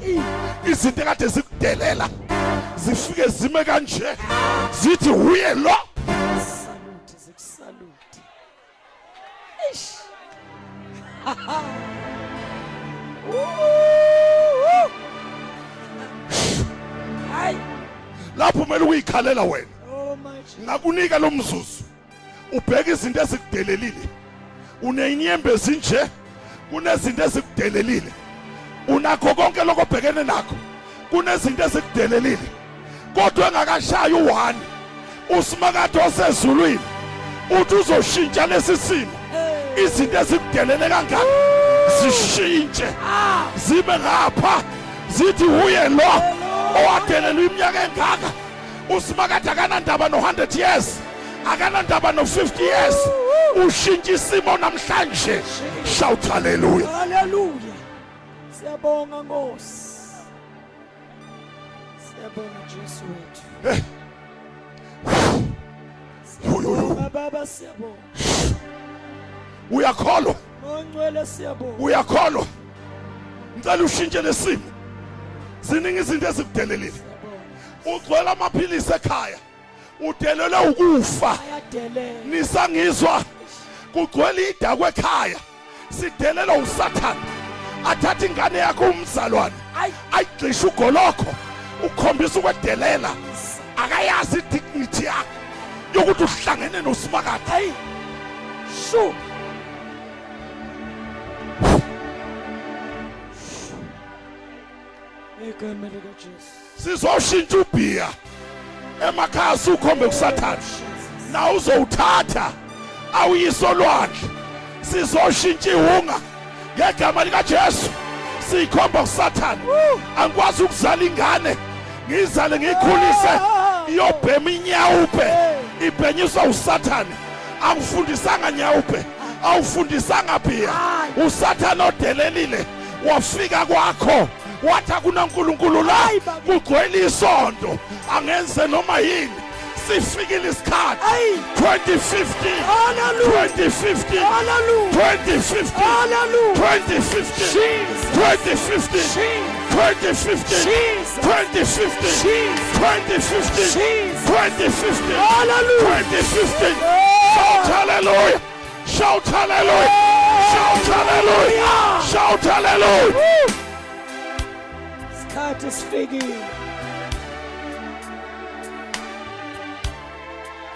Izinto ekade zikudelela zifike zime kanje zithi uye lo. Salute, zikusalute. Ish. Hayi. lapho kumele uyikhalela wena. Oh ngakunika lo mzuzu. Ubheka izinto ezikudelelile. Uneinyembe ezinje kunezinto ezikudelelile. Unakho konke lokho obhekene nakho kunezinto ezikudelelile. Kodwa engakashayi u1 usimakade osezulwini uthi uzoshintsha lesi simo. Izinto ezikudelele kangaka? Zishintshe Ah. zibe ngapha zithi uye lo owadelelwa iminyaka engaka usimakade akanandaba no-100 years akanandaba no-50 years ushintshe isimo namhlanje shout haleluya Hallelujah. Siyabonga Nkosi. Siyabonga Jesu wethu. Yo, yo, yo. Siyabonga Baba siyabonga. uyakholwa Ongcwele siyabonga. uyakholwa. Ngicela ushintshe lesimo ziningi izinto ezikudelelile. Ugcwele amaphilisi ekhaya. Udelele ukufa. Nisangizwa. Kugcwele idakwe ekhaya. Sidelelwa usathane. Athatha ingane yakho umzalwane. Ayi. ayigxishe ugolokho. Ukhombisa ukwedelela. Akayazi idignity yakhe yokuthi uhlangene nosimakade. Hayi shu. Egama likajesu sizoshintsha ubhiya emakhaya sukhombe kusathane. Na uzowuthatha? Awuyiso lwandle. Sizoshintsha ihunga ngegama likajesu. Siyikhomba kusathane. Angikwazi ukuzala ingane ngiyizale ngiyikhulise. Iyobhema inyawuphe ibhenyiswa usathane. Angifundisanga nyawuphe. Awufundisanga bhiya usathane odelelile wafika kwakho wathi akunankulunkulu la Hayi, baba. kugcwele isonto angenze noma yini sifikile isikhathi Hayi. 2015 Hallelujah. 2015 Hallelujah. 2015 Hallelujah. 2015 Jesus. 2015 Jesus. 2015 Jesus. 2015 Jesus. 2015 Jesus. 2015 Hallelujah. 2015 shout hallelujah. Shout hallelujah. Shout hallelujah. Hallelujah isikhathi sifikile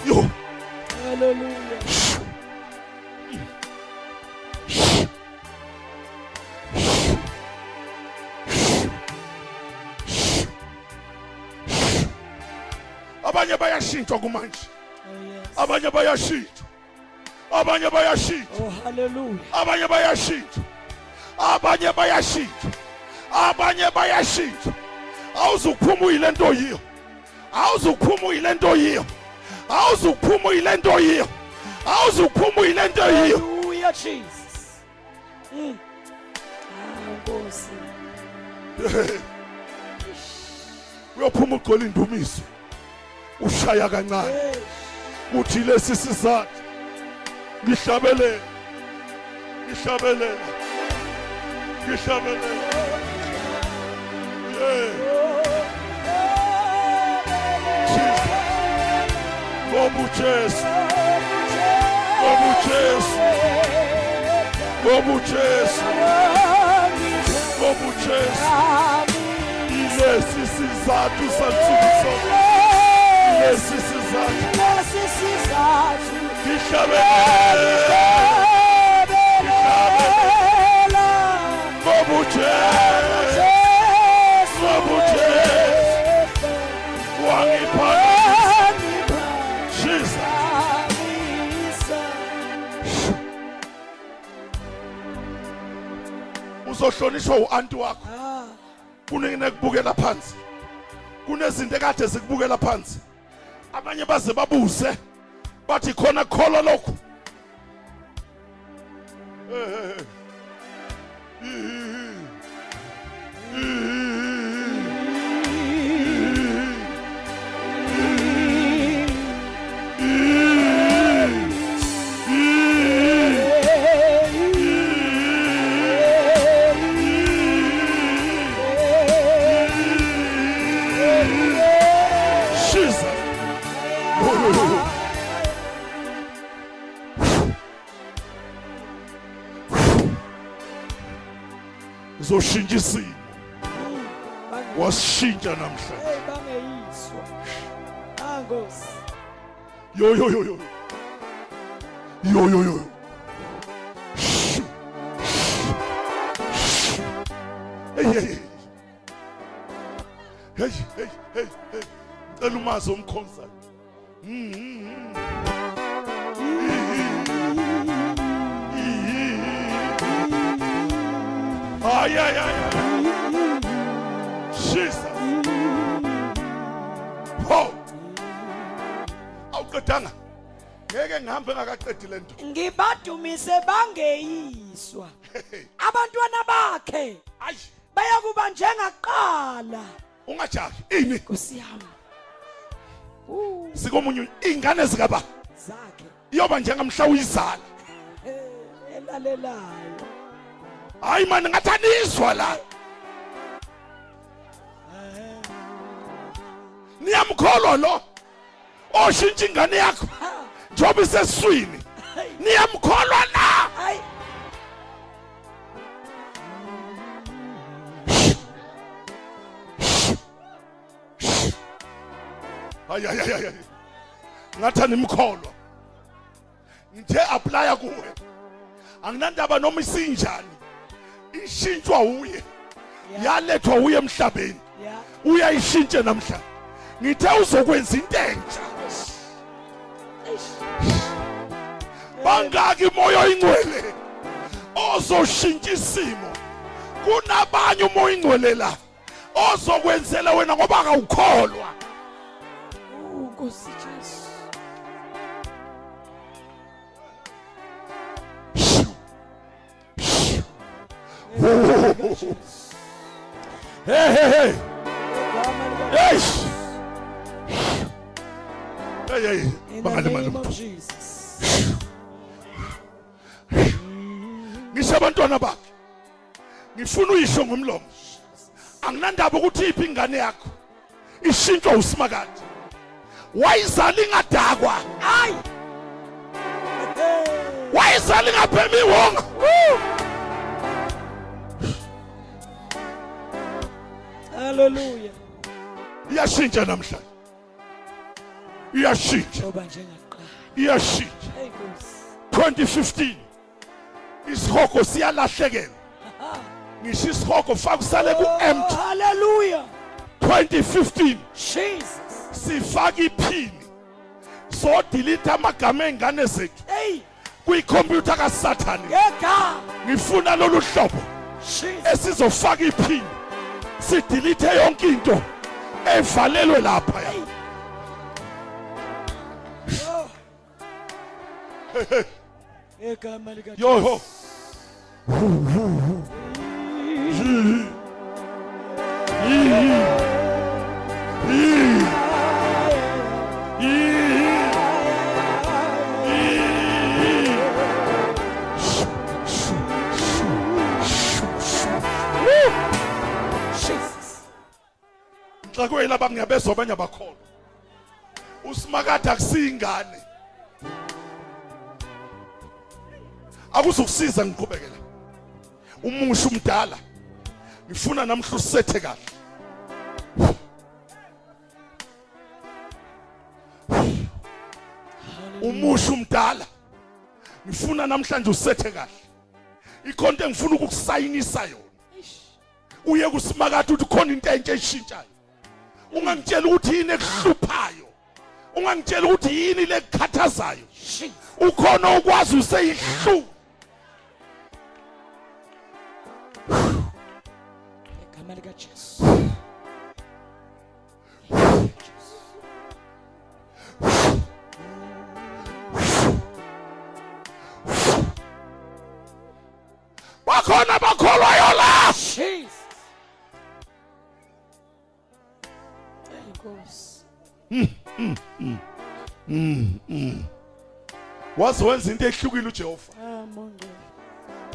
yo. Haleluya abanye bayashintshwa kumanje. Oh abanye bayashintshwa abanye bayashintshwa oh haleluya abanye bayashintshwa abanye bayashintshwa abanye bayashintshwa awuzukuphuma uyile nto yiyo. Awuzukuphuma uyile nto yiyo. Awuzukuphuma uyile nto yiyo. Awuzukuphuma uyile nto yiyo. Haleluya jesus. Mm. ah nkosi. Uyophuma ugcwele indumiso. Ushaya kancane. Hey. uthi lesi sizathu. Ngihlabelela ngihlabelela ngihlabelela yeah. Jesus. Ngoba uJesu ngoba uJesu ngoba uJesu ngoba uJesu ilesi sizathu sansuku zonke ilesi sizathu ngihlabelela ngoba uJesu ngoba uJesu wangipha Jesus uzohlonishwa u-anti wakho. Kunekubukela phansi. Kunezinto ekade zikubukela phansi. Abanye baze babuze. Bathi khona kholwa lokhu Eh, eh, eh. Uzoshintsha isimo wasishintsha namhlanje bangeyiswa ah nkosi. Yo yo yo yo yo. Yo yo hey hey hey. Hey hey hey cela umazi omkhonza ay ay ay. Ay Jesus. Ho. Awuqedanga. Ngeke ngihambe ngakaqedi lento ngibadumise bangeyiswa. Abantwana bakhe. Ayi. Bayakuba njengakuqala ungajahi ini. Nkosi yami. Uh, sikomunye ingane zikaba zakhe. Iyoba njengamhla uyizala eh, elalelayo. hayi mani ngathi anizwa la. Niyamkholwa lo. Oshintsha ingane yakho. Njengoba isesiswini. Niyamkholwa na ayayayay ngathi animkholwa ngithe aplya kuwe. Anginandaba noma isinjani? Ishintshwa uye. Yalethwa uye emhlabeni. Ya uyayishintshe namhlanje ngithe uzokwenza into entsha bangaki imoya oyingcwele ozoshintsha isimo. Kunabanye umoya ingcwele la. Ozokwenzela wena ngoba akawukholwa. Nkosi Jesu. Hey hey hey lika hey hey in the name of Jesus. Ngisho abantwana bakhe ngifuna uyisho ngomlomo. Anginandaba ukuthi iphi ingane yakho. Ishintshwa usimakade. Wayizala ingadakwa. Hayi wayizala ingaphemi iwonga haleluya iyashintsha namhlanje. Iyashintsha. Ngoba njengaqala. Iyashintsha. Hey Nkosi. 2015 isihogo siyalahlekela ngisho isihogo faka usale ku-empty Oh, haleluya 2015 Jesus. Sifaka iphini. So delete amagama ey'ngane zethu. Hey. Kwikhompyutha kasathane. Ngegama ngifuna lolu hlobo. Jesus. Esizofaka iphini. Sidelete yonke into evalelwe lapha hey ngegama lika yoho nxakwela bangiyabezwa abanye abakholwa usimakade akusiyingane. Akuzukusiza ngiqhubekela umusha umdala ngifuna namhla usethe kahle. Umusha umdala ngifuna namhlanje usethe kahle. Ikhonto engifuna ukukusayinisa yona. Uye kusimakade uthi khona into entsha eshintshayo ungangitshela ukuthi yini ekuhluphayo? Ungangitshela ukuthi yini lekukhathazayo Jesus. Ukhona ukwazi useyihlu. Ngegama lika Jesu bakhona bakholwayo waze wenza into ehlukile uJehova. Ah monge.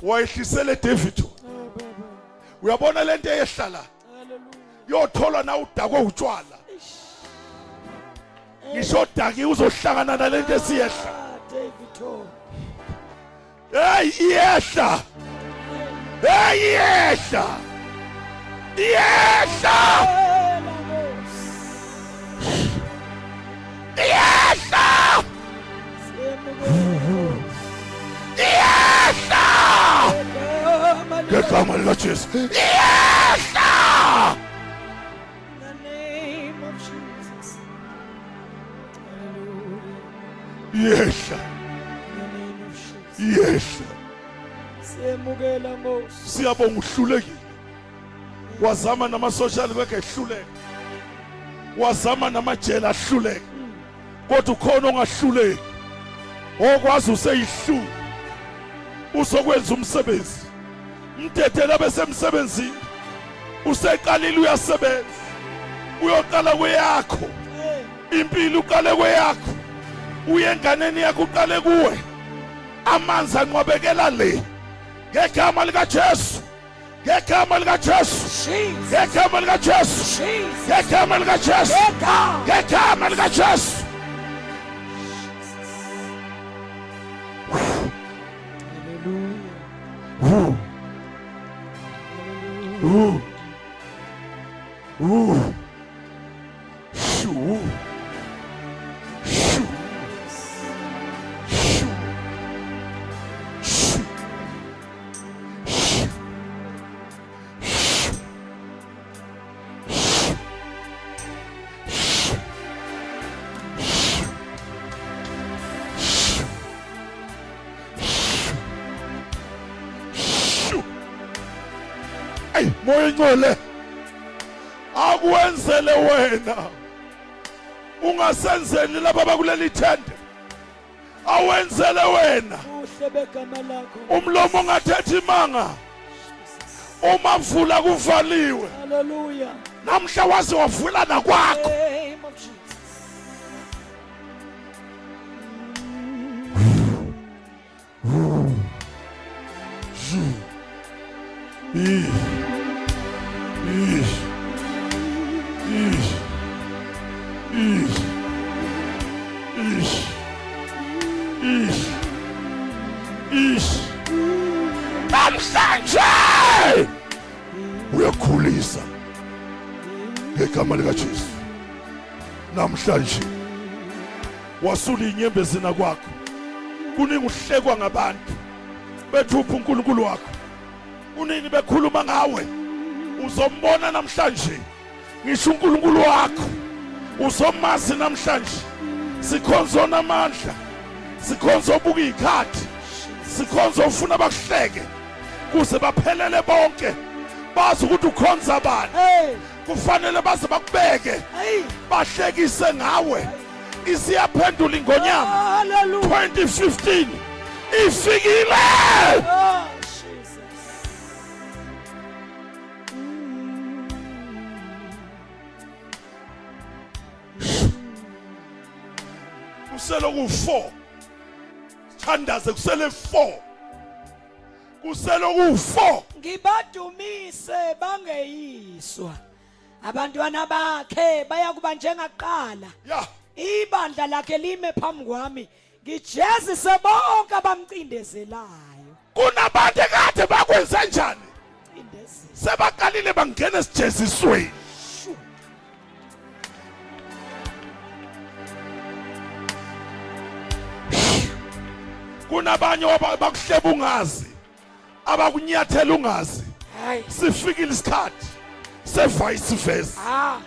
Wayehlisele David. Ah uyabona lento eyehlala? Yothola na udakwe utshwala. Ngisho daki uzohlangana nalento esiyehla. Ah David. Hey iyehla. Hey iyehla. Iyehla. Jesus. Hallelujah. iyehla In the name of Jesus. iyehla Siyemukela Nkosi. siyabonga uhlulekile wazama nama-social worker ehluleka wazama namajele ahluleka kodwa ukhona ongahluleki okwazi useyihlu uzokwenza umsebenzi mdedela besemsebenzini useqalile uyasebenza uyoqala kweyakho Hey, impilo uqale kweyakho uye enganeni yakho uqale kuwe amanzi anqwabekela le ngegama likajesu ngegama likajesu Jesus. ngegama likajesu Jesus. ngegama likajesu Ngegama. ngegama likajesu Hallelujah. Uh. Moya ingcwele akwenzele wena. Ungasenzeli laba bakuleli thende. Awenzele wena. Umlomo ongathethi imanga uma mvula kuvaliwe. Haleluya namhla waze wavula nakwakho Namhlanje. Wasula inyembezina kwakho. Kuningi uhlekwa ngabantu. Bethupha uNkulunkulu wakho. unini bekhuluma ngawe? Uzombona namhlanje. Ngisho uNkulunkulu wakho. Uzomazi namhlanje. Sikhonza onamandla. Sikhonza obuka izikhathi sikhonza ufuna bakuhleke. Kuze baphelele bonke. Bazi ukuthi ukhonza bani. Hey! Kufanele baze bakubeke. Hey. Bahlekise ngawe. Isiyaphendula ingonyama. Haleluya 2015 ifikile! Oh jesus. Kusele ku4 thandaze kusele 4 kusele ku4 ngibadumise bangeyiswa abantwana bakhe baya kuba njengaqala. Ya. Ibandla lakhe lime phambi kwami. Ngijezise bonke abamcindezelayo. Kunabantu ekade bakwenze njani? Cindezisa sebaqalile bangena esijezisweni. Kunabanye waba- bakuhleba ungazi abakunyathela ungazi. Hayi. Sifikile isikhathi. Sevice versa. Ah.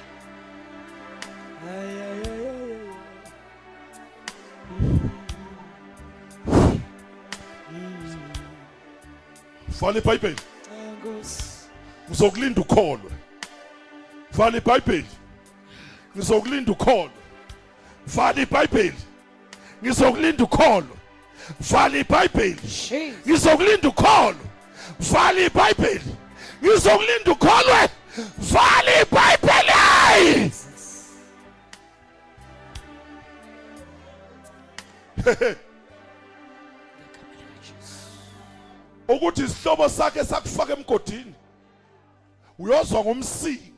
Vala ibhayibheli ngizokulinda ukholwe. Vala ibhayibheli ngizokulinda ukholwe. Vala ibhayibheli ngizokulinda ukholwe. Vala ibhayibheli ngizokulinda ukholwe. Vala ibhayibheli ngizokulinda ukholwe. Vala ibhayibheli ukuthi isihlobo sakhe sakufaka emgodini. Uyozwa ngomsingi